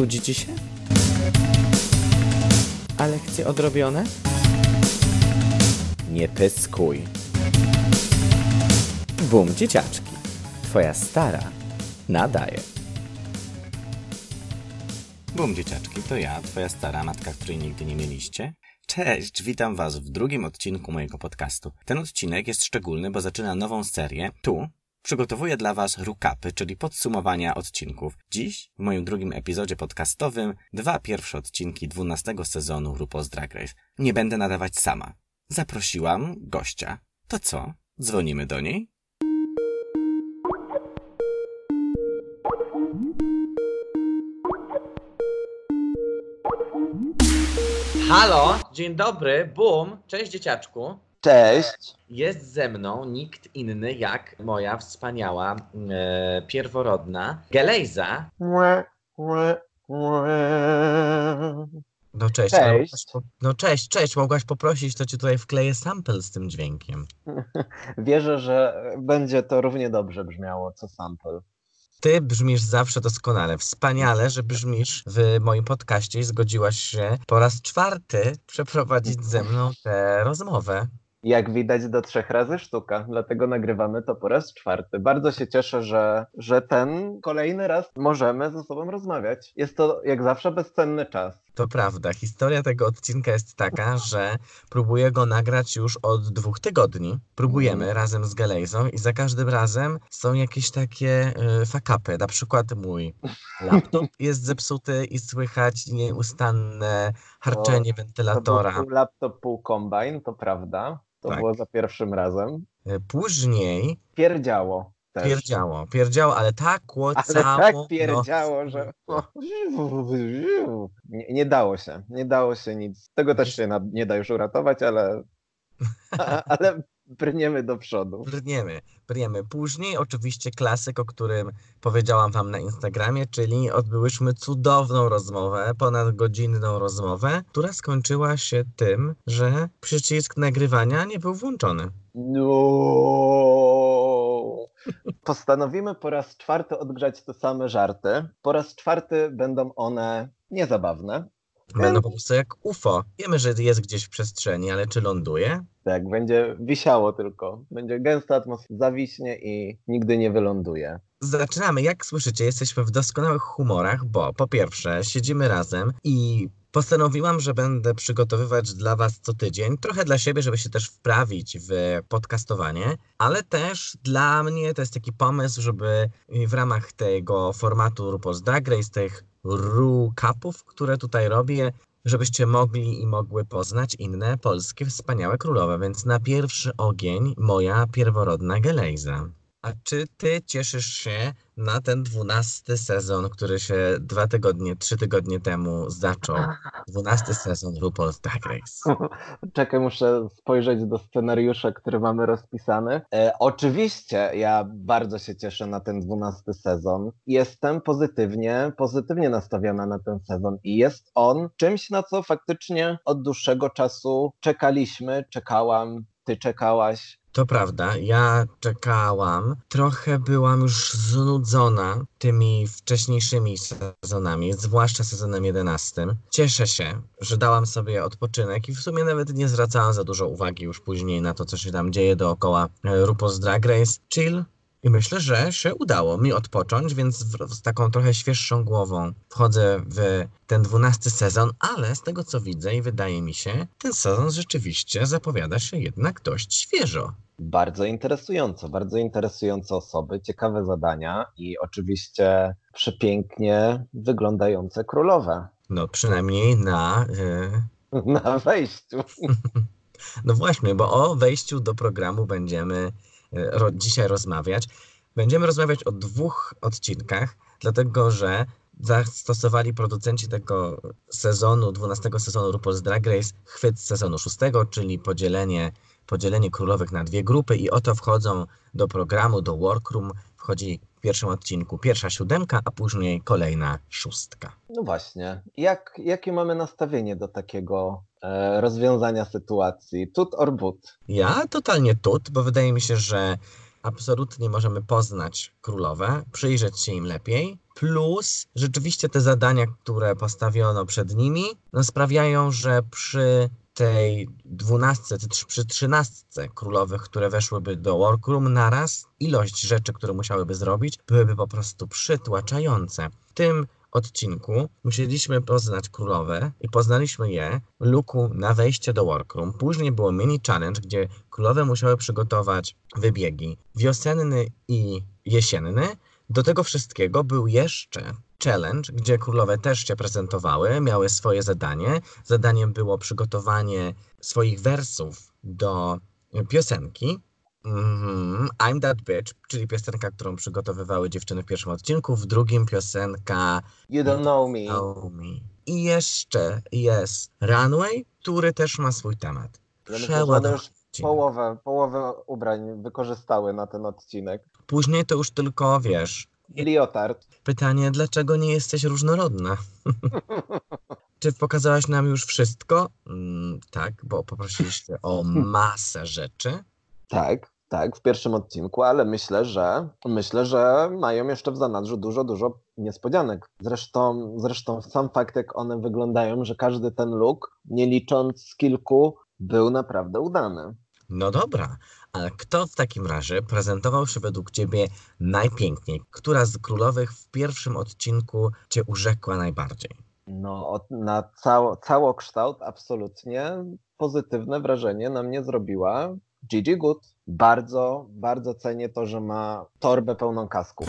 Nudzi ci się? A lekcje odrobione? Nie pyskuj. Bum, dzieciaczki. Twoja stara nadaje. Bum, dzieciaczki, to ja, twoja stara matka, której nigdy nie mieliście. Cześć, witam was w drugim odcinku mojego podcastu. Ten odcinek jest szczególny, bo zaczyna nową serię. Tu przygotowuję dla was recapy, czyli podsumowania odcinków. Dziś, w moim drugim epizodzie podcastowym, dwa pierwsze odcinki dwunastego sezonu RuPaul's Drag Race. Nie będę nadawać sama. Zaprosiłam gościa. To co? Dzwonimy do niej? Halo, dzień dobry, bum, cześć dzieciaczku. Cześć. Jest ze mną nikt inny jak moja wspaniała, e, pierworodna Gelejza. No cześć, Cześć. mogłaś no cześć, cześć, mogłaś poprosić, to ci tutaj wkleję sample z tym dźwiękiem. Wierzę, że będzie to równie dobrze brzmiało co sample. Ty brzmisz zawsze doskonale, wspaniale, że brzmisz w moim podcaście i zgodziłaś się po raz czwarty przeprowadzić ze mną tę rozmowę. Jak widać do trzech razy sztuka, dlatego nagrywamy to po raz czwarty. Bardzo się cieszę, że, że ten kolejny raz możemy ze sobą rozmawiać. Jest to jak zawsze bezcenny czas. To prawda, historia tego odcinka jest taka, że próbuję go nagrać już od dwóch tygodni. Próbujemy Mhm. razem z Galejzą i za każdym razem są jakieś takie y, fakapy. Na przykład mój laptop jest zepsuty i słychać nieustanne harczenie To był wentylatora. pół laptop, pół kombine, to prawda. To Tak. było za pierwszym razem. Y, Później Pierdziało też. pierdziało, pierdziało, ale tak Ale kłocało. tak no, pierdziało, że nie, nie dało się, nie dało się nic. Tego też się nie da już uratować, ale, ale brniemy do przodu. Brniemy, brniemy. Później oczywiście klasyk, o którym powiedziałam wam na Instagramie, czyli odbyłyśmy cudowną rozmowę, ponadgodzinną rozmowę, która skończyła się tym, że przycisk nagrywania nie był włączony. No. Postanowimy po raz czwarty odgrzać te same żarty. Po raz czwarty będą one niezabawne. Będą po prostu jak UFO. Wiemy, że jest gdzieś w przestrzeni, ale czy ląduje? Tak, będzie wisiało tylko. Będzie gęsta atmosfera, zawiśnie i nigdy nie wyląduje. Zaczynamy. Jak słyszycie, jesteśmy w doskonałych humorach, bo po pierwsze siedzimy razem i postanowiłam, że będę przygotowywać dla Was co tydzień, trochę dla siebie, żeby się też wprawić w podcastowanie, ale też dla mnie to jest taki pomysł, żeby w ramach tego formatu RuPaul's Drag Race, tych recapów, które tutaj robię, żebyście mogli i mogły poznać inne polskie wspaniałe królowe, więc na pierwszy ogień moja pierworodna Gelejza. A czy ty cieszysz się na ten dwunasty sezon, który się dwa tygodnie, trzy tygodnie temu zaczął? Dwunasty sezon RuPaul's Drag Race. Czekaj, muszę spojrzeć do scenariusza, który mamy rozpisany. E, oczywiście ja bardzo się cieszę na ten dwunasty sezon. Jestem pozytywnie, pozytywnie nastawiona na ten sezon i jest on czymś, na co faktycznie od dłuższego czasu czekaliśmy, czekałam, ty czekałaś. To prawda, ja czekałam. Trochę byłam już znudzona tymi wcześniejszymi sezonami, zwłaszcza sezonem 11. Cieszę się, że dałam sobie odpoczynek i w sumie nawet nie zwracałam za dużo uwagi już później na to, co się tam dzieje dookoła e, RuPaul's Drag Race. Chill. I myślę, że się udało mi odpocząć, więc z taką trochę świeższą głową wchodzę w ten dwunasty sezon, ale z tego co widzę i wydaje mi się, ten sezon rzeczywiście zapowiada się jednak dość świeżo. Bardzo interesująco, bardzo interesujące osoby, ciekawe zadania i oczywiście przepięknie wyglądające królowe No przynajmniej na. y, na wejściu. no właśnie, bo o wejściu do programu będziemy ro, dzisiaj rozmawiać. Będziemy rozmawiać o dwóch odcinkach, dlatego że zastosowali producenci tego sezonu, 12 sezonu RuPaul's Drag Race, chwyt sezonu 6, czyli podzielenie, podzielenie królowych na dwie grupy i oto wchodzą do programu, do workroom, wchodzi w pierwszym odcinku pierwsza siódemka, a później kolejna szóstka. No właśnie. Jak, jakie mamy nastawienie do takiego e, rozwiązania sytuacji? Tut or but? Ja totalnie tut, bo wydaje mi się, że absolutnie możemy poznać królowe, przyjrzeć się im lepiej. Plus rzeczywiście te zadania, które postawiono przed nimi, no sprawiają, że przy tej dwunastce, czy przy trzynastce królowych, które weszłyby do workroom naraz, ilość rzeczy, które musiałyby zrobić, byłyby po prostu przytłaczające. W tym odcinku musieliśmy poznać królowe i poznaliśmy je w luku na wejście do workroom. Później było mini challenge, gdzie królowe musiały przygotować wybiegi wiosenny i jesienny. Do tego wszystkiego był jeszcze challenge, gdzie królowe też się prezentowały, miały swoje zadanie. Zadaniem było przygotowanie swoich wersów do piosenki. Mm, I'm That Bitch, czyli piosenka, którą przygotowywały dziewczyny w pierwszym odcinku, w drugim piosenka You Don't Know Me. Know Me. I jeszcze jest Runway, który też ma swój temat. Przeładowany połowę, połowę ubrań wykorzystały na ten odcinek. Później to już tylko, wiesz, Liotard. pytanie, dlaczego nie jesteś różnorodna? Czy pokazałaś nam już wszystko? Mm, tak, bo poprosiliście o masę rzeczy. Tak, tak, w pierwszym odcinku, ale myślę, że myślę, że mają jeszcze w zanadrzu dużo, dużo niespodzianek. Zresztą, zresztą sam fakt, jak one wyglądają, że każdy ten look, nie licząc kilku, był naprawdę udany. No dobra, ale kto w takim razie prezentował się według ciebie najpiękniej? Która z królowych w pierwszym odcinku cię urzekła najbardziej? No, na cało, całokształt absolutnie pozytywne wrażenie na mnie zrobiła Gigi Good. Bardzo, bardzo cenię to, że ma torbę pełną kasków.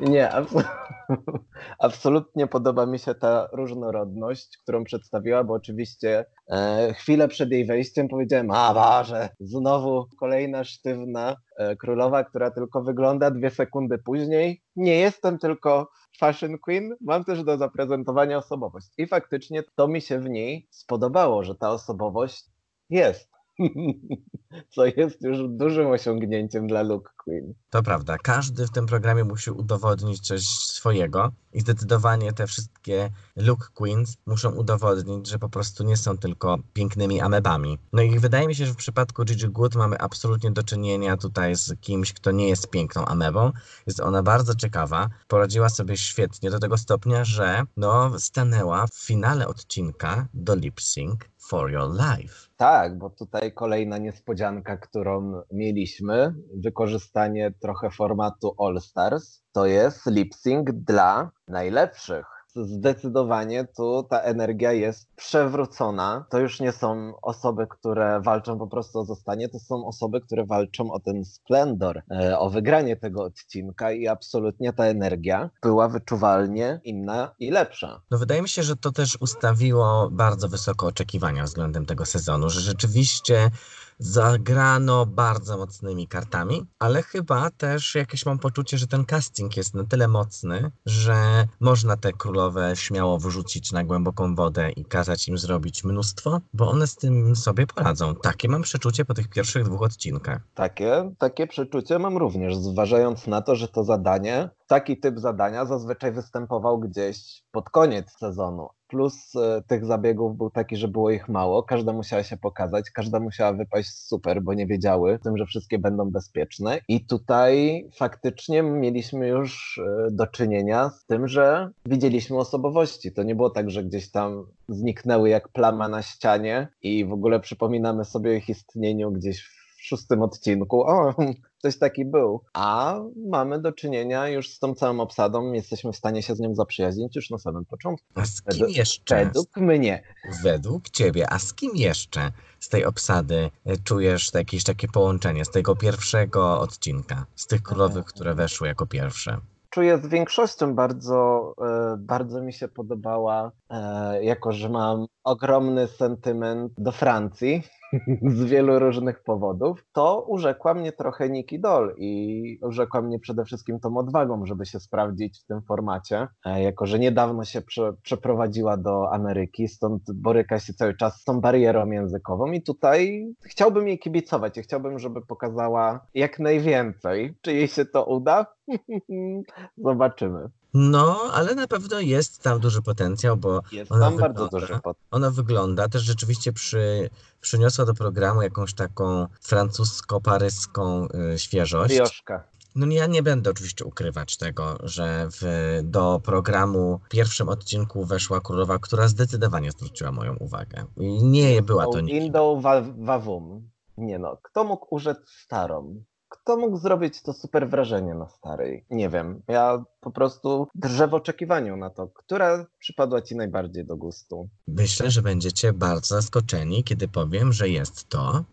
Nie, abs- absolutnie podoba mi się ta różnorodność, którą przedstawiła, bo oczywiście e, chwilę przed jej wejściem powiedziałem, a Boże, znowu kolejna sztywna e, królowa, która tylko wygląda dwie sekundy później. Nie jestem tylko fashion queen, mam też do zaprezentowania osobowość. I faktycznie to mi się w niej spodobało, że ta osobowość jest. Co jest już dużym osiągnięciem dla Luke Queen. To prawda, każdy w tym programie musi udowodnić coś swojego i zdecydowanie te wszystkie look queens muszą udowodnić, że po prostu nie są tylko pięknymi amebami. No i wydaje mi się, że w przypadku Gigi Good mamy absolutnie do czynienia tutaj z kimś, kto nie jest piękną amebą. Jest ona bardzo ciekawa, poradziła sobie świetnie do tego stopnia, że no stanęła w finale odcinka do lip sync for your life. Tak, bo tutaj kolejna niespodzianka, którą mieliśmy, wykorzystanie trochę formatu All Stars, to jest lip sync dla najlepszych. Zdecydowanie tu ta energia jest przewrócona. To już nie są osoby, które walczą po prostu o zostanie, to są osoby, które walczą o ten splendor, e, o wygranie tego odcinka i absolutnie ta energia była wyczuwalnie inna i lepsza. No wydaje mi się, że to też ustawiło bardzo wysoko oczekiwania względem tego sezonu, że rzeczywiście zagrano bardzo mocnymi kartami, ale chyba też jakieś mam poczucie, że ten casting jest na tyle mocny, że można te królowe śmiało wrzucić na głęboką wodę i kazać im zrobić mnóstwo, bo one z tym sobie poradzą. Takie mam przeczucie po tych pierwszych dwóch odcinkach. Takie, takie przeczucie mam również, zważając na to, że to zadanie, taki typ zadania zazwyczaj występował gdzieś pod koniec sezonu. Plus e, tych zabiegów był taki, że było ich mało, każda musiała się pokazać, każda musiała wypaść super, bo nie wiedziały tym, że wszystkie będą bezpieczne. I tutaj faktycznie mieliśmy już e, do czynienia z tym, że widzieliśmy osobowości. To nie było tak, że gdzieś tam zniknęły jak plama na ścianie i w ogóle przypominamy sobie o ich istnieniu gdzieś w szóstym odcinku. O, ktoś taki był. A mamy do czynienia już z tą całą obsadą, jesteśmy w stanie się z nią zaprzyjaźnić już na samym początku. A z kim Według- jeszcze? Według mnie. Według ciebie, a z kim jeszcze z tej obsady e, czujesz jakieś takie połączenie z tego pierwszego odcinka, z tych królowych, które weszły jako pierwsze? Czuję z większością bardzo, e, bardzo mi się podobała, e, jako że mam ogromny sentyment do Francji z wielu różnych powodów, to urzekła mnie trochę Nikki Doll i urzekła mnie przede wszystkim tą odwagą, żeby się sprawdzić w tym formacie, e, jako że niedawno się prze, przeprowadziła do Ameryki, stąd boryka się cały czas z tą barierą językową i tutaj chciałbym jej kibicować i chciałbym, żeby pokazała jak najwięcej. Czy jej się to uda? Zobaczymy. No, ale na pewno jest tam duży potencjał, bo Jest Ona tam bardzo wygląda- duży pot. ona wygląda, też rzeczywiście przy, przyniosła do programu jakąś taką francusko-paryską y, świeżość. Brioszka. No ja nie będę oczywiście ukrywać tego, że w, do programu w pierwszym odcinku weszła królowa, która zdecydowanie zwróciła moją uwagę. I nie była to nikim. Indą wa- wawum. Nie no, kto mógł urzec starą? Kto mógł zrobić to super wrażenie na starej? Nie wiem. Ja po prostu drżę w oczekiwaniu na to. Która przypadła ci najbardziej do gustu? Myślę, że będziecie bardzo zaskoczeni, kiedy powiem, że jest to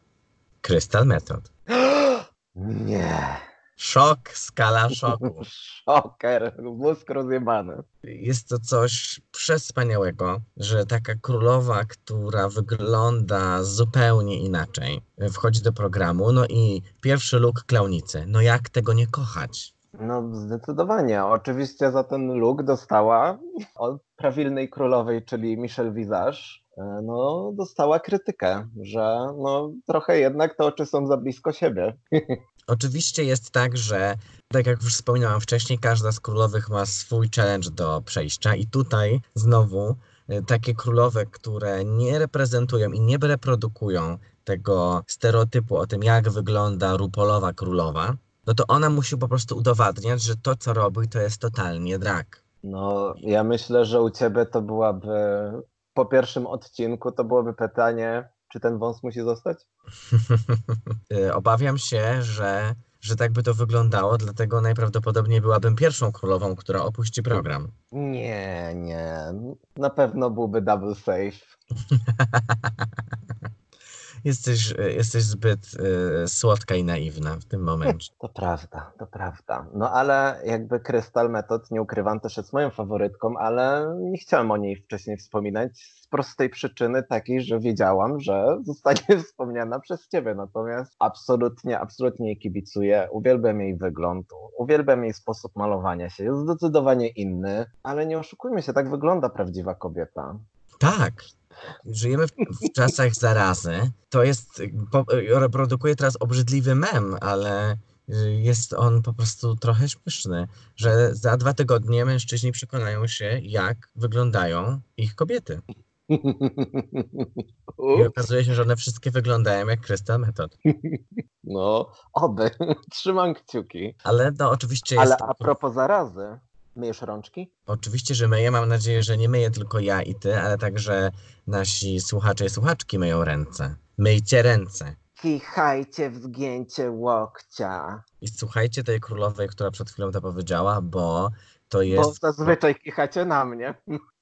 Crystal Method. Nie. Szok, skala szoku. Szoker. Mózg rozjebany. Jest to coś przespaniałego, że taka królowa, która wygląda zupełnie inaczej, wchodzi do programu, no i pierwszy look klaunicy. No jak tego nie kochać? No zdecydowanie. Oczywiście za ten look dostała od prawilnej królowej, czyli Michelle Visage, e, no dostała krytykę, że no trochę jednak te oczy są za blisko siebie. Oczywiście jest tak, że tak jak już wspominałam wcześniej, każda z królowych ma swój challenge do przejścia i tutaj znowu y, takie królowe, które nie reprezentują i nie reprodukują tego stereotypu o tym, jak wygląda rupolowa królowa, no to ona musi po prostu udowadniać, że to, co robi, to jest totalnie drag. No ja myślę, że u ciebie to byłaby po pierwszym odcinku to byłoby pytanie, czy ten wąs musi zostać? Y, Obawiam się, że, że tak by to wyglądało, dlatego najprawdopodobniej byłabym pierwszą królową, która opuści program. Nie, nie. Na pewno byłby double safe. Jesteś, y, jesteś zbyt y, słodka i naiwna w tym momencie. To prawda, to prawda. No ale jakby Crystal Method, nie ukrywam, też jest moją faworytką, ale nie chciałem o niej wcześniej wspominać z prostej przyczyny takiej, że wiedziałam, że zostanie wspomniana przez ciebie. Natomiast absolutnie, absolutnie jej kibicuję. Uwielbiam jej wygląd, uwielbiam jej sposób malowania się. Jest zdecydowanie inny, ale nie oszukujmy się, tak wygląda prawdziwa kobieta. Tak. Żyjemy w, w czasach zarazy. To jest, po, reprodukuje teraz obrzydliwy mem, ale y, jest on po prostu trochę śmieszny, że za dwa tygodnie mężczyźni przekonają się, jak wyglądają ich kobiety. I okazuje się, że one wszystkie wyglądają jak Crystal Method. No, oby. Trzymam kciuki. Ale no oczywiście jest... Ale a propos zarazy, myjesz rączki? Oczywiście, że myję. Mam nadzieję, że nie myję tylko ja i ty, ale także nasi słuchacze i słuchaczki myją ręce. Myjcie ręce. Kichajcie w zgięcie łokcia. I słuchajcie tej królowej, która przed chwilą to powiedziała, bo to Bo jest. zazwyczaj kichacie na mnie.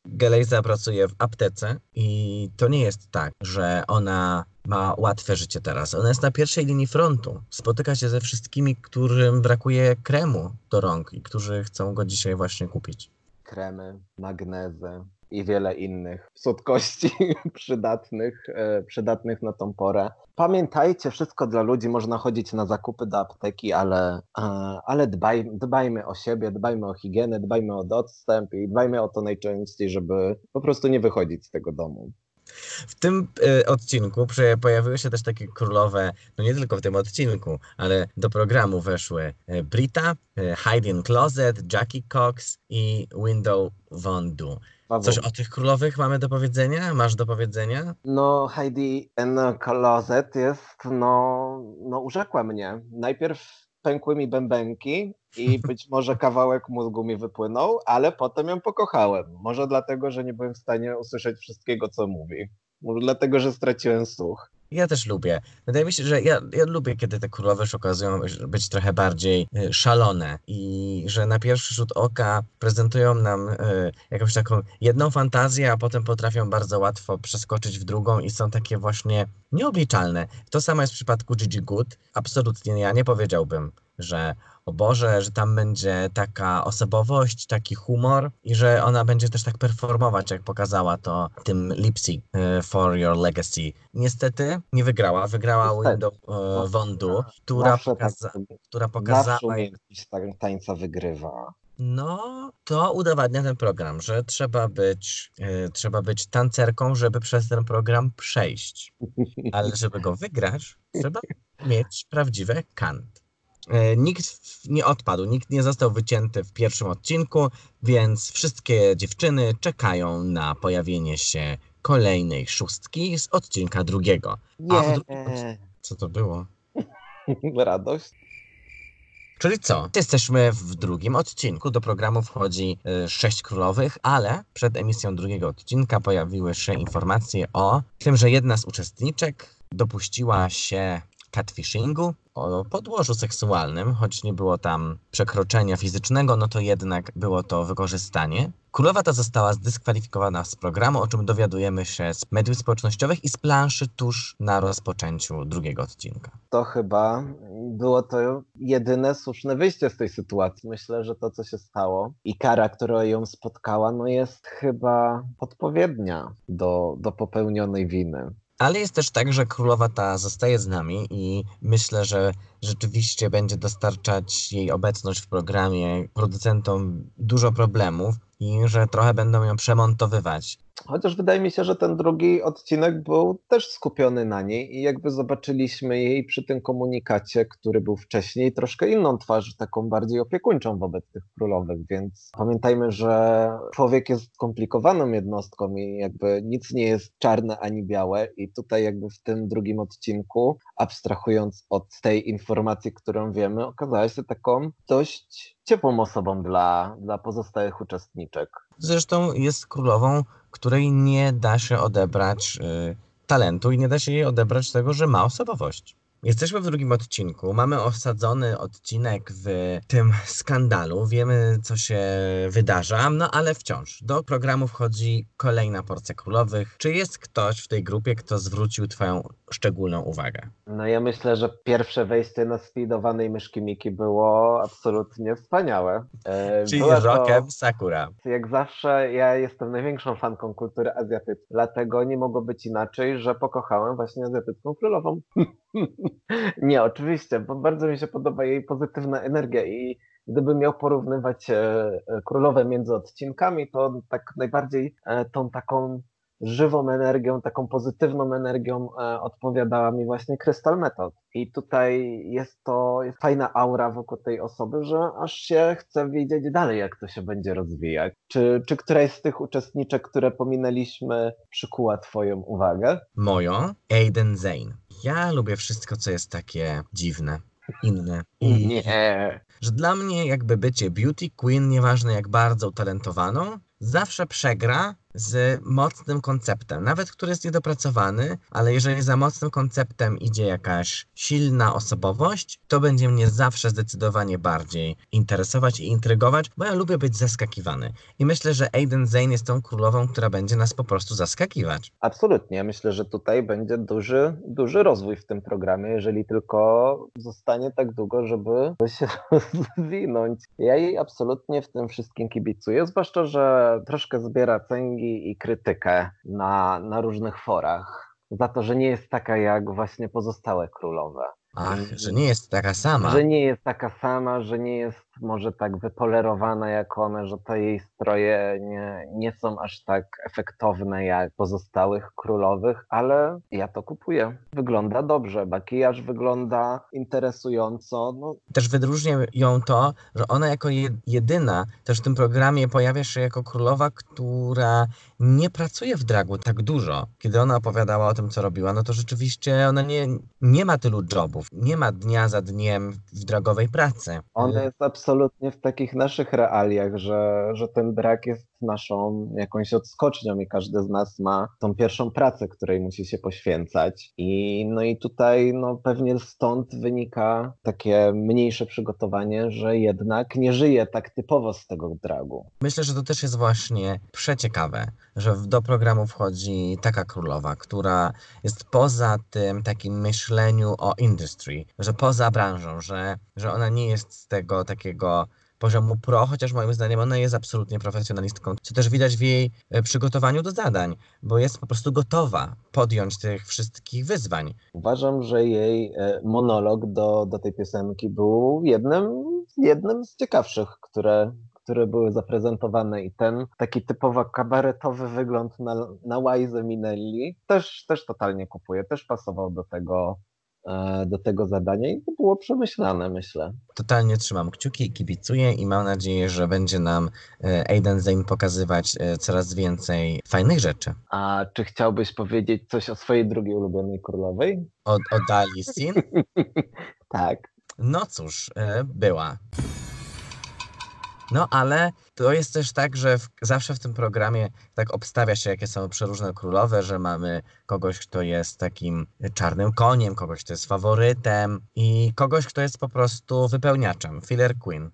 Gelejza pracuje w aptece i to nie jest tak, że ona ma łatwe życie teraz. Ona jest na pierwszej linii frontu. Spotyka się ze wszystkimi, którym brakuje kremu do rąk i którzy chcą go dzisiaj właśnie kupić. Kremy, magnezy i wiele innych słodkości przydatnych, e, przydatnych na tą porę. Pamiętajcie, wszystko dla ludzi, można chodzić na zakupy do apteki, ale, e, ale dbaj, dbajmy o siebie, dbajmy o higienę, dbajmy o dostęp i dbajmy o to najczęściej, żeby po prostu nie wychodzić z tego domu. W tym y, odcinku pojawiły się też takie królowe, no nie tylko w tym odcinku, ale do programu weszły y, Brita, Hide in Closet, Jackie Cox i Window Von Du. Coś o tych królowych mamy do powiedzenia? Masz do powiedzenia? No, Heidi in Closet jest, no, no urzekła mnie. Najpierw pękły mi bębenki i być może kawałek mózgu mi wypłynął, ale potem ją pokochałem. Może dlatego, że nie byłem w stanie usłyszeć wszystkiego, co mówi. Może dlatego, że straciłem słuch. Ja też lubię. Wydaje mi się, że ja, ja lubię, kiedy te królowe się okazują być- być trochę bardziej y, szalone i że na pierwszy rzut oka prezentują nam y, jakąś taką jedną fantazję, a potem potrafią bardzo łatwo przeskoczyć w drugą i są takie właśnie nieobliczalne. To samo jest w przypadku Gigi Good. Absolutnie ja nie powiedziałbym, że o Boże, że tam będzie taka osobowość, taki humor i że ona będzie też tak performować, jak pokazała to tym Lipsy for Your Legacy. Niestety nie wygrała. Wygrała Niestety. Window e, Wondu, która, Zawsze, pokaza tak, która pokazała, tańca wygrywa. no to udowadnia ten program, że trzeba być, e, trzeba być tancerką, żeby przez ten program przejść. Ale żeby go wygrać, trzeba mieć prawdziwe kant. E, nikt nie odpadł, nikt nie został wycięty w pierwszym odcinku, więc wszystkie dziewczyny czekają na pojawienie się kolejnej szóstki z odcinka drugiego. A w drugim odcinku... Co to było? Radość. Czyli co? Jesteśmy w drugim odcinku. Do programu wchodzi y, sześć królowych, ale przed emisją drugiego odcinka pojawiły się informacje o tym, że jedna z uczestniczek dopuściła się catfishingu o podłożu seksualnym, choć nie było tam przekroczenia fizycznego, no to jednak było to wykorzystanie. Królowa ta została zdyskwalifikowana z programu, o czym dowiadujemy się z mediów społecznościowych i z planszy tuż na rozpoczęciu drugiego odcinka. To chyba było to jedyne słuszne wyjście z tej sytuacji. Myślę, że to, co się stało i kara, która ją spotkała, no jest chyba odpowiednia do, do popełnionej winy. Ale jest też tak, że królowa ta zostaje z nami i myślę, że rzeczywiście będzie dostarczać jej obecność w programie producentom dużo problemów i że trochę będą ją przemontowywać. Chociaż wydaje mi się, że ten drugi odcinek był też skupiony na niej i jakby zobaczyliśmy jej przy tym komunikacie, który był wcześniej, troszkę inną twarz, taką bardziej opiekuńczą wobec tych królowych, więc pamiętajmy, że człowiek jest skomplikowaną jednostką i jakby nic nie jest czarne ani białe i tutaj jakby w tym drugim odcinku, abstrahując od tej informacji, którą wiemy, okazała się taką dość ciepłą osobą dla, dla pozostałych uczestniczek. Zresztą jest królową, której nie da się odebrać y, talentu i nie da się jej odebrać tego, że ma osobowość. Jesteśmy w drugim odcinku. Mamy osadzony odcinek w tym skandalu. Wiemy, co się wydarza, no ale wciąż do programu wchodzi kolejna porcja królowych. Czy jest ktoś w tej grupie, kto zwrócił Twoją szczególną uwagę? No ja myślę, że pierwsze wejście na speedowanej myszki Miki było absolutnie wspaniałe. E, Czyli Była Rokem to, Sakura. Jak zawsze ja jestem największą fanką kultury azjatyckiej, dlatego nie mogło być inaczej, że pokochałem właśnie azjatycką królową. Nie, oczywiście, bo bardzo mi się podoba jej pozytywna energia i gdybym miał porównywać e, e, królowe między odcinkami, to tak najbardziej e, tą taką żywą energią, taką pozytywną energią odpowiadała mi właśnie Crystal Method. I tutaj jest to jest fajna aura wokół tej osoby, że aż się chce wiedzieć dalej, jak to się będzie rozwijać. Czy, czy któraś z tych uczestniczek, które pominęliśmy, przykuła Twoją uwagę? Moją? Aiden Zane. Ja lubię wszystko, co jest takie dziwne, inne. I nie. Że dla mnie jakby bycie beauty queen, nieważne jak bardzo utalentowaną, zawsze przegra z mocnym konceptem, nawet który jest niedopracowany, ale jeżeli za mocnym konceptem idzie jakaś silna osobowość, to będzie mnie zawsze zdecydowanie bardziej interesować i intrygować, bo ja lubię być zaskakiwany. I myślę, że Aiden Zane jest tą królową, która będzie nas po prostu zaskakiwać. Absolutnie. Myślę, że tutaj będzie duży, duży rozwój w tym programie, jeżeli tylko zostanie tak długo, żeby się rozwinąć. Ja jej absolutnie w tym wszystkim kibicuję, zwłaszcza, że troszkę zbiera i krytykę na, na różnych forach za to, że nie jest taka jak właśnie pozostałe królowe. Ach, że nie jest taka sama. Że nie jest taka sama, że nie jest może tak wypolerowana jak one, że te jej stroje nie, nie są aż tak efektowne jak pozostałych królowych, ale ja to kupuję. Wygląda dobrze, makijaż wygląda interesująco. No. Też wyróżnia ją to, że ona jako jedyna też w tym programie pojawia się jako królowa, która nie pracuje w dragu tak dużo. Kiedy ona opowiadała o tym, co robiła, no to rzeczywiście ona nie, nie ma tylu jobów, nie ma dnia za dniem w dragowej pracy. Ona jest absolutnie absolutnie w takich naszych realiach, że, że ten brak jest naszą jakąś odskocznią i każdy z nas ma tą pierwszą pracę, której musi się poświęcać. I no i tutaj no, pewnie stąd wynika takie mniejsze przygotowanie, że jednak nie żyje tak typowo z tego dragu. Myślę, że to też jest właśnie przeciekawe, że do programu wchodzi taka królowa, która jest poza tym takim myśleniu o industry, że poza branżą, że, że ona nie jest z tego takiego poziomu pro, chociaż moim zdaniem ona jest absolutnie profesjonalistką, co też widać w jej e, przygotowaniu do zadań, bo jest po prostu gotowa podjąć tych wszystkich wyzwań. Uważam, że jej e, monolog do, do tej piosenki był jednym, jednym z ciekawszych, które, które były zaprezentowane i ten taki typowo kabaretowy wygląd na, na Wise Minelli też, też totalnie kupuję, też pasował do tego do tego zadania i to było przemyślane, myślę. Totalnie trzymam kciuki i kibicuję i mam nadzieję, że będzie nam e, Aiden Zane pokazywać e, coraz więcej fajnych rzeczy. A czy chciałbyś powiedzieć coś o swojej drugiej ulubionej królowej? O, o Dali Sin? tak. No cóż, e, była. No ale to jest też tak, że w, zawsze w tym programie tak obstawia się, jakie są przeróżne królowe, że mamy kogoś, kto jest takim czarnym koniem, kogoś, kto jest faworytem i kogoś, kto jest po prostu wypełniaczem, filler queen.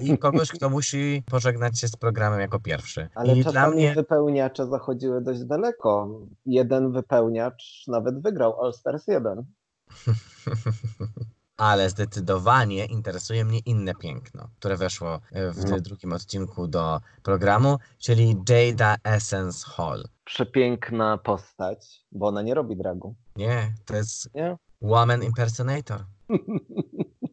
I kogoś, kto musi pożegnać się z programem jako pierwszy. Ale I dla mnie wypełniacze zachodziły dość daleko. Jeden wypełniacz nawet wygrał All Stars 1. Ale zdecydowanie interesuje mnie inne piękno, które weszło e, w No. drugim odcinku do programu, czyli Jada Essence Hall. Przepiękna postać, bo ona nie robi dragu. Nie, to jest Nie? Woman Impersonator.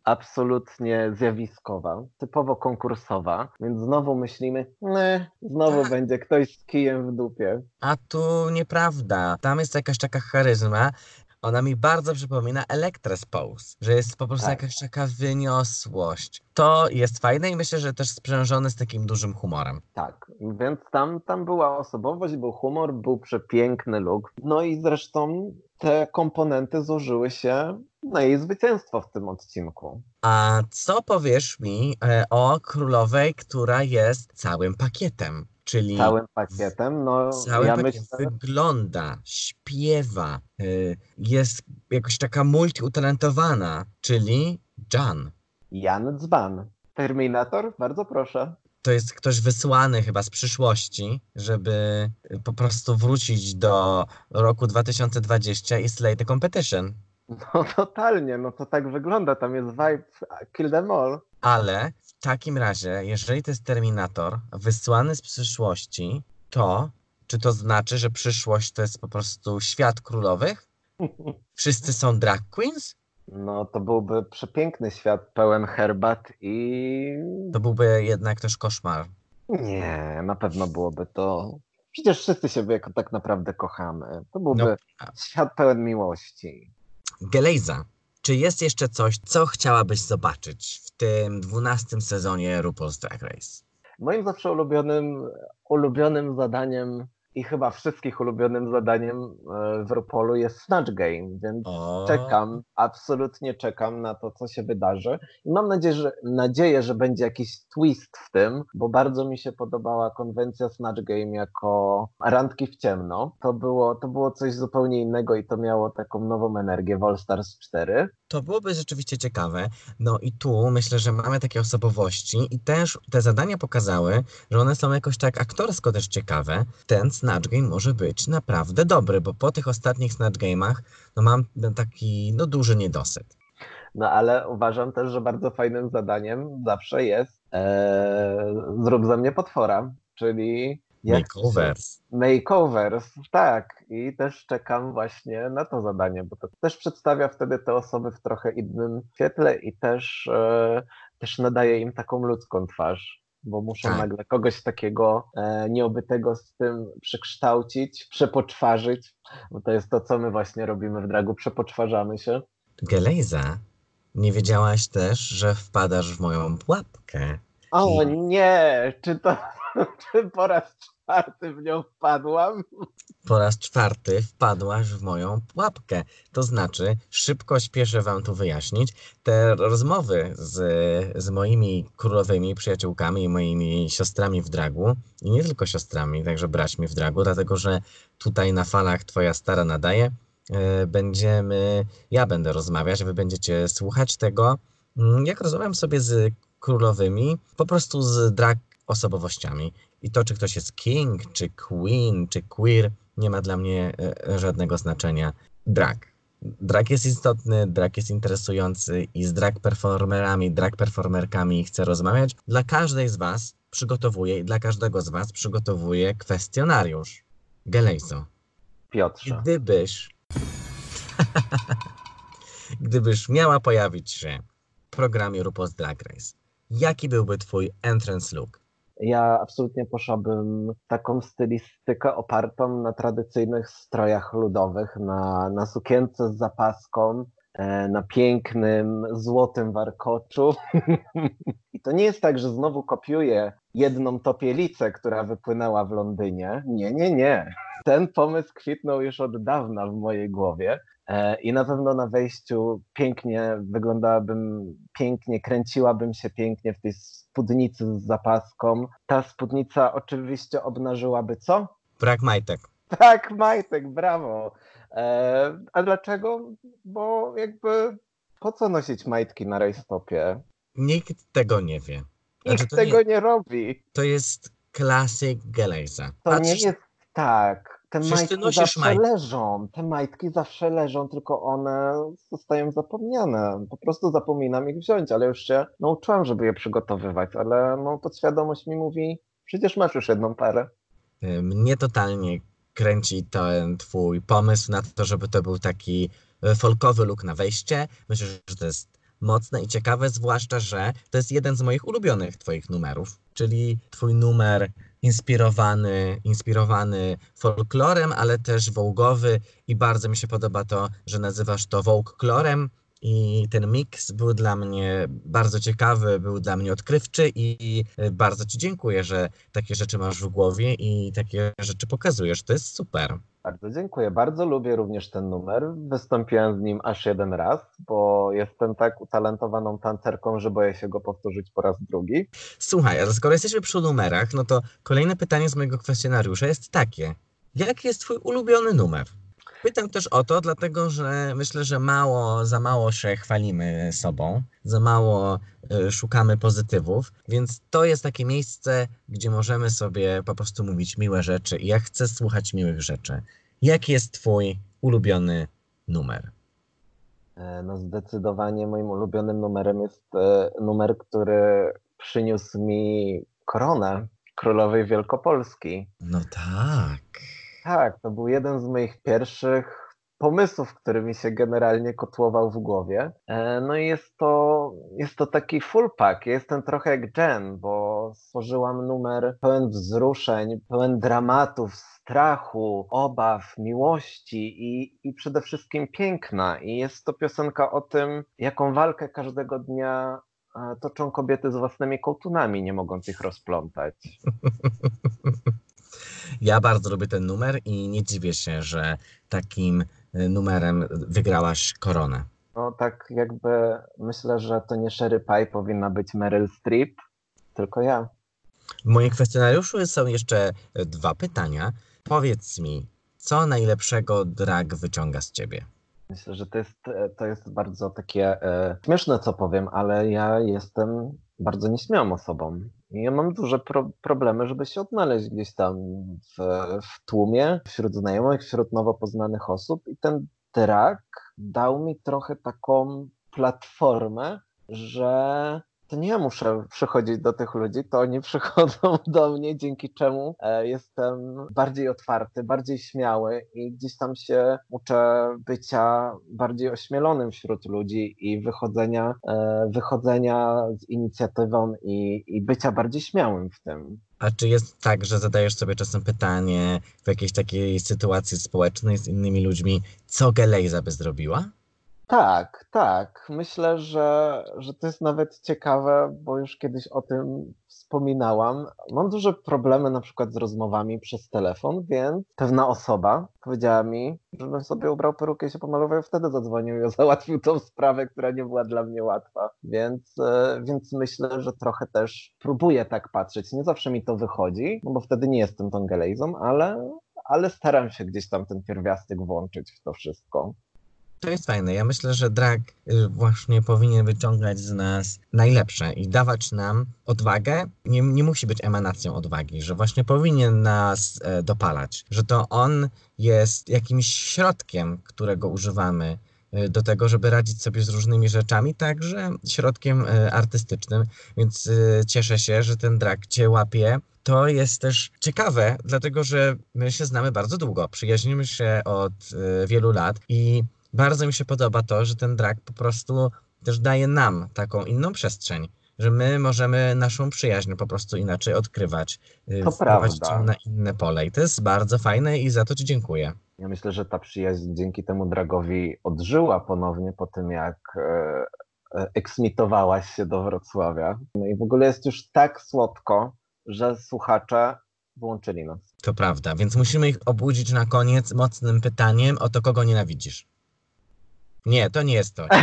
Absolutnie zjawiskowa, typowo konkursowa, więc znowu myślimy, nie, znowu Tak. będzie ktoś z kijem w dupie. A tu nieprawda. Tam jest jakaś taka charyzma. Ona mi bardzo przypomina Electra's Pose, że jest po prostu Tak. jakaś taka wyniosłość. To jest fajne i myślę, że też sprzężone z takim dużym humorem. Tak, więc tam, tam była osobowość, był humor, był przepiękny look. No i zresztą te komponenty złożyły się na jej zwycięstwo w tym odcinku. A co powiesz mi e, o królowej, która jest całym pakietem? Czyli Całym pakietem, no Całym ja pakietem myślę, wygląda, śpiewa, y, jest jakoś taka multiutalentowana, czyli Jan. Jan Dzban. Terminator, bardzo proszę. To jest ktoś wysłany chyba z przyszłości, żeby y, po prostu wrócić do roku 2020 i slay the competition. No totalnie, no to tak wygląda, tam jest vibe Kill Them All. Ale takim razie, jeżeli to jest Terminator wysłany z przyszłości, to czy to znaczy, że przyszłość to jest po prostu świat królowych? Wszyscy są drag queens? No to byłby przepiękny świat pełen herbat i To byłby jednak też koszmar. nie, na pewno byłoby to. Przecież wszyscy siebie jako tak naprawdę kochamy. To byłby No, świat pełen miłości. Gelejza, czy jest jeszcze coś, co chciałabyś zobaczyć tym dwunastym sezonie RuPaul's Drag Race? Moim zawsze ulubionym, ulubionym zadaniem i chyba wszystkich ulubionym zadaniem e, w RuPaulu jest Snatch Game, więc O, czekam, absolutnie czekam na to, co się wydarzy. I mam nadzieję że, nadzieję, że będzie jakiś twist w tym, bo bardzo mi się podobała konwencja Snatch Game jako randki w ciemno. To było, to było coś zupełnie innego i to miało taką nową energię w All Stars 4. To byłoby rzeczywiście ciekawe. No i tu myślę, że mamy takie osobowości i też te zadania pokazały, że one są jakoś tak aktorsko też ciekawe. Ten Snatch Game może być naprawdę dobry, bo po tych ostatnich Snatch Game'ach no mam taki no duży niedosyt. No ale uważam też, że bardzo fajnym zadaniem zawsze jest e, zrób ze mnie potwora, czyli Makeovers. Makeovers, tak. I też czekam właśnie na to zadanie, bo to też przedstawia wtedy te osoby w trochę innym świetle i też, e, też nadaje im taką ludzką twarz. Bo muszą Tak. nagle kogoś takiego e, nieobytego z tym przekształcić, przepoczwarzyć, bo to jest to, co my właśnie robimy w dragu, przepoczwarzamy się. Gelejza, nie wiedziałaś też, że wpadasz w moją pułapkę. O I- nie! Czy to czy po raz czwarty w nią wpadłam? Po raz czwarty wpadłaś w moją pułapkę. To znaczy, szybko śpieszę wam tu wyjaśnić, te rozmowy z, z moimi królowymi przyjaciółkami i moimi siostrami w dragu, i nie tylko siostrami, także braćmi w dragu, dlatego że tutaj na falach twoja stara nadaje, e, będziemy, ja będę rozmawiać, wy będziecie słuchać tego, mm, jak rozmawiam sobie z królowymi, po prostu z drag osobowościami. I to, czy ktoś jest king, czy queen, czy queer, nie ma dla mnie e, żadnego znaczenia. Drag. Drag jest istotny, drag jest interesujący i z drag performerami, drag performerkami chcę rozmawiać. Dla każdej z Was przygotowuję i dla każdego z Was przygotowuję kwestionariusz. Gelejso, Piotrze. gdybyś gdybyś miała pojawić się w programie RuPaul's Drag Race, jaki byłby Twój entrance look? Ja absolutnie poszłabym w taką stylistykę opartą na tradycyjnych strojach ludowych, na, na sukience z zapaską, e, na pięknym, złotym warkoczu. I to nie jest tak, że znowu kopiuję jedną topielicę, która wypłynęła w Londynie. Nie, nie, nie. Ten pomysł kwitnął już od dawna w mojej głowie. E, I na pewno na wejściu pięknie wyglądałabym, pięknie, kręciłabym się pięknie w tej spódnicy z zapaską. Ta spódnica oczywiście obnażyłaby co? Brak majtek. Tak, majtek, brawo. E, a dlaczego? Bo jakby po co nosić majtki na rajstopie? Nikt tego nie wie. Nikt Znaczy, to tego nie- nie, robi. To jest klasyk Gelejza. To Patrzysz- nie jest tak. Te majtki zawsze majtki. leżą. Te majtki zawsze leżą, tylko one zostają zapomniane. Po prostu zapominam ich wziąć, ale już się nauczyłam, żeby je przygotowywać, ale no, podświadomość mi mówi, przecież masz już jedną parę. Mnie totalnie kręci ten twój pomysł na to, żeby to był taki y, folkowy look na wejście. Myślę, że to jest mocne i ciekawe, zwłaszcza, że to jest jeden z moich ulubionych twoich numerów, czyli twój numer inspirowany, inspirowany folklorem, ale też wołgowy i bardzo mi się podoba to, że nazywasz to folklorem i ten miks był dla mnie bardzo ciekawy, był dla mnie odkrywczy i bardzo ci dziękuję, że takie rzeczy masz w głowie i takie rzeczy pokazujesz. To jest super. Bardzo dziękuję. Bardzo lubię również ten numer. Wystąpiłem z nim aż jeden raz, bo jestem tak utalentowaną tancerką, że boję się go powtórzyć po raz drugi. Słuchaj, ale skoro jesteśmy przy numerach, no to kolejne pytanie z mojego kwestionariusza jest takie. Jaki jest twój ulubiony numer? Pytam też o to, dlatego że myślę, że mało, za mało się chwalimy sobą, za mało y, szukamy pozytywów, więc to jest takie miejsce, gdzie możemy sobie po prostu mówić miłe rzeczy i ja chcę słuchać miłych rzeczy. Jaki jest twój ulubiony numer? E, No zdecydowanie moim ulubionym numerem jest e, numer, który przyniósł mi koronę królowej Wielkopolski. No tak. Tak, to był jeden z moich pierwszych pomysłów, który mi się generalnie kotłował w głowie. E, No i jest to, jest to taki full pack. Ja jestem trochę jak Jen, bo stworzyłam numer pełen wzruszeń, pełen dramatów, strachu, obaw, miłości i, i przede wszystkim piękna. I jest to piosenka o tym, jaką walkę każdego dnia e, toczą kobiety z własnymi kołtunami, nie mogąc ich rozplątać. Ja bardzo lubię ten numer i nie dziwię się, że takim y, numerem wygrałaś koronę. No tak jakby myślę, że to nie Sherry Pie powinna być Meryl Streep, tylko ja. W moim kwestionariuszu są jeszcze dwa pytania. Powiedz mi, co najlepszego drag wyciąga z ciebie? Myślę, że to jest, e, to jest bardzo takie e, śmieszne, co powiem, ale ja jestem bardzo nieśmiałą osobą. I ja mam duże pro, problemy, żeby się odnaleźć gdzieś tam w, w tłumie, wśród znajomych, wśród nowo poznanych osób. I ten drag dał mi trochę taką platformę, że to nie ja muszę przychodzić do tych ludzi, to oni przychodzą do mnie, dzięki czemu e, jestem bardziej otwarty, bardziej śmiały i gdzieś tam się uczę bycia bardziej ośmielonym wśród ludzi i wychodzenia, e, wychodzenia z inicjatywą i, i bycia bardziej śmiałym w tym. A czy jest tak, że zadajesz sobie czasem pytanie w jakiejś takiej sytuacji społecznej z innymi ludźmi, co Gelejza by zrobiła? Tak, tak. Myślę, że, że to jest nawet ciekawe, bo już kiedyś o tym wspominałam. Mam duże problemy na przykład z rozmowami przez telefon, więc pewna osoba powiedziała mi, żebym sobie ubrał perukę i się pomalował, i wtedy zadzwonił i załatwił tą sprawę, która nie była dla mnie łatwa. Więc, e, więc myślę, że trochę też próbuję tak patrzeć. Nie zawsze mi to wychodzi, no bo wtedy nie jestem tą gelejzą, ale, ale staram się gdzieś tam ten pierwiastek włączyć w to wszystko. To jest fajne. Ja myślę, że drag y, właśnie powinien wyciągać z nas najlepsze i dawać nam odwagę. Nie, nie musi być emanacją odwagi, że właśnie powinien nas e, dopalać, że to on jest jakimś środkiem, którego używamy e, do tego, żeby radzić sobie z różnymi rzeczami, także środkiem e, artystycznym. Więc e, cieszę się, że ten drag cię łapie. To jest też ciekawe, dlatego że my się znamy bardzo długo. Przyjaźnimy się od wielu lat i bardzo mi się podoba to, że ten drag po prostu też daje nam taką inną przestrzeń, że my możemy naszą przyjaźń po prostu inaczej odkrywać, y, To wprowadzić prawda. ją na inne pole. I to jest bardzo fajne i za to Ci dziękuję. Ja myślę, że ta przyjaźń dzięki temu Dragowi odżyła ponownie po tym, jak e, e, eksmitowałaś się do Wrocławia. No i w ogóle jest już tak słodko, że słuchacze włączyli nas. To prawda, więc musimy ich obudzić na koniec mocnym pytaniem o to, kogo nienawidzisz. Nie, to nie jest to.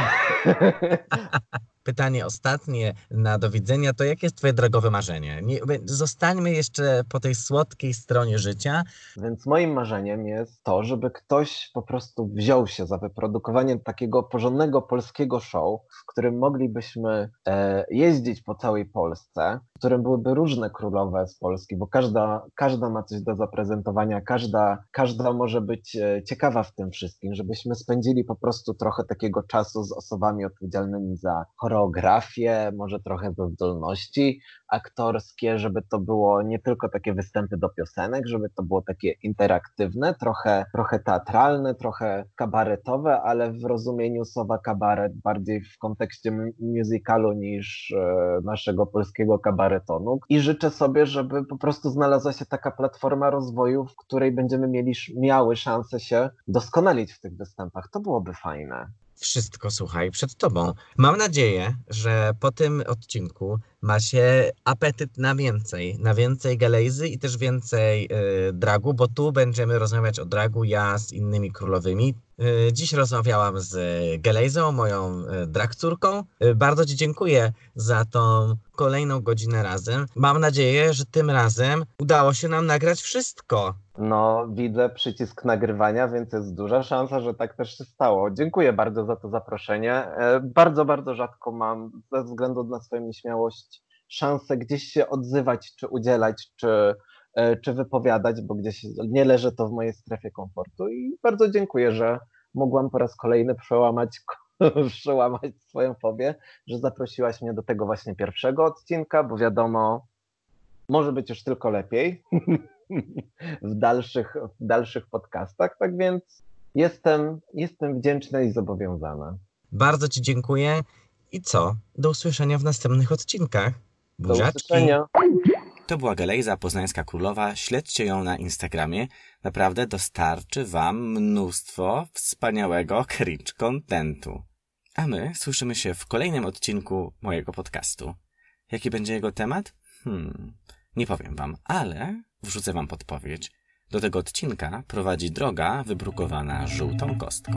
Pytanie ostatnie na do widzenia to jakie jest twoje drogowe marzenie? Nie, zostańmy jeszcze po tej słodkiej stronie życia. Więc moim marzeniem jest to, żeby ktoś po prostu wziął się za wyprodukowanie takiego porządnego polskiego show, w którym moglibyśmy e, jeździć po całej Polsce, którym byłyby różne królowe z Polski, bo każda, każda ma coś do zaprezentowania, każda, każda może być e, ciekawa w tym wszystkim, żebyśmy spędzili po prostu trochę takiego czasu z osobami odpowiedzialnymi za choreografię, może trochę ze zdolności aktorskie, żeby to było nie tylko takie występy do piosenek, żeby to było takie interaktywne, trochę, trochę teatralne, trochę kabaretowe, ale w rozumieniu słowa kabaret bardziej w kontekście musicalu niż e, naszego polskiego kabaretonu. I życzę sobie, żeby po prostu znalazła się taka platforma rozwoju, w której będziemy mieli, miały szansę się doskonalić w tych występach. To byłoby fajne wszystko, słuchaj, przed tobą. Mam nadzieję, że po tym odcinku macie apetyt na więcej, na więcej galejzy i też więcej y, dragu, bo tu będziemy rozmawiać o dragu ja z innymi królowymi. Y, dziś rozmawiałam z Gelejzą, moją y, drag córką. Y, bardzo Ci dziękuję za tą kolejną godzinę razem. Mam nadzieję, że tym razem udało się nam nagrać wszystko. No, widzę przycisk nagrywania, więc jest duża szansa, że tak też się stało. Dziękuję bardzo za to zaproszenie. E, bardzo, bardzo rzadko mam, ze względu na swoją nieśmiałość, szansę gdzieś się odzywać, czy udzielać, czy, e, czy wypowiadać, bo gdzieś nie leży to w mojej strefie komfortu. I bardzo dziękuję, że mogłam po raz kolejny przełamać, przełamać swoją fobię, że zaprosiłaś mnie do tego właśnie pierwszego odcinka, bo wiadomo, może być już tylko lepiej. w dalszych, w dalszych podcastach. Tak więc jestem, jestem wdzięczny i zobowiązany. Bardzo Ci dziękuję. I co? Do usłyszenia w następnych odcinkach. Buziaczki. Do usłyszenia. To była Galejza Poznańska Królowa. Śledźcie ją na Instagramie. Naprawdę dostarczy Wam mnóstwo wspaniałego cringe contentu. A my słyszymy się w kolejnym odcinku mojego podcastu. Jaki będzie jego temat? Hmm, nie powiem Wam, ale Wrzucę wam podpowiedź. Do tego odcinka prowadzi droga wybrukowana żółtą kostką.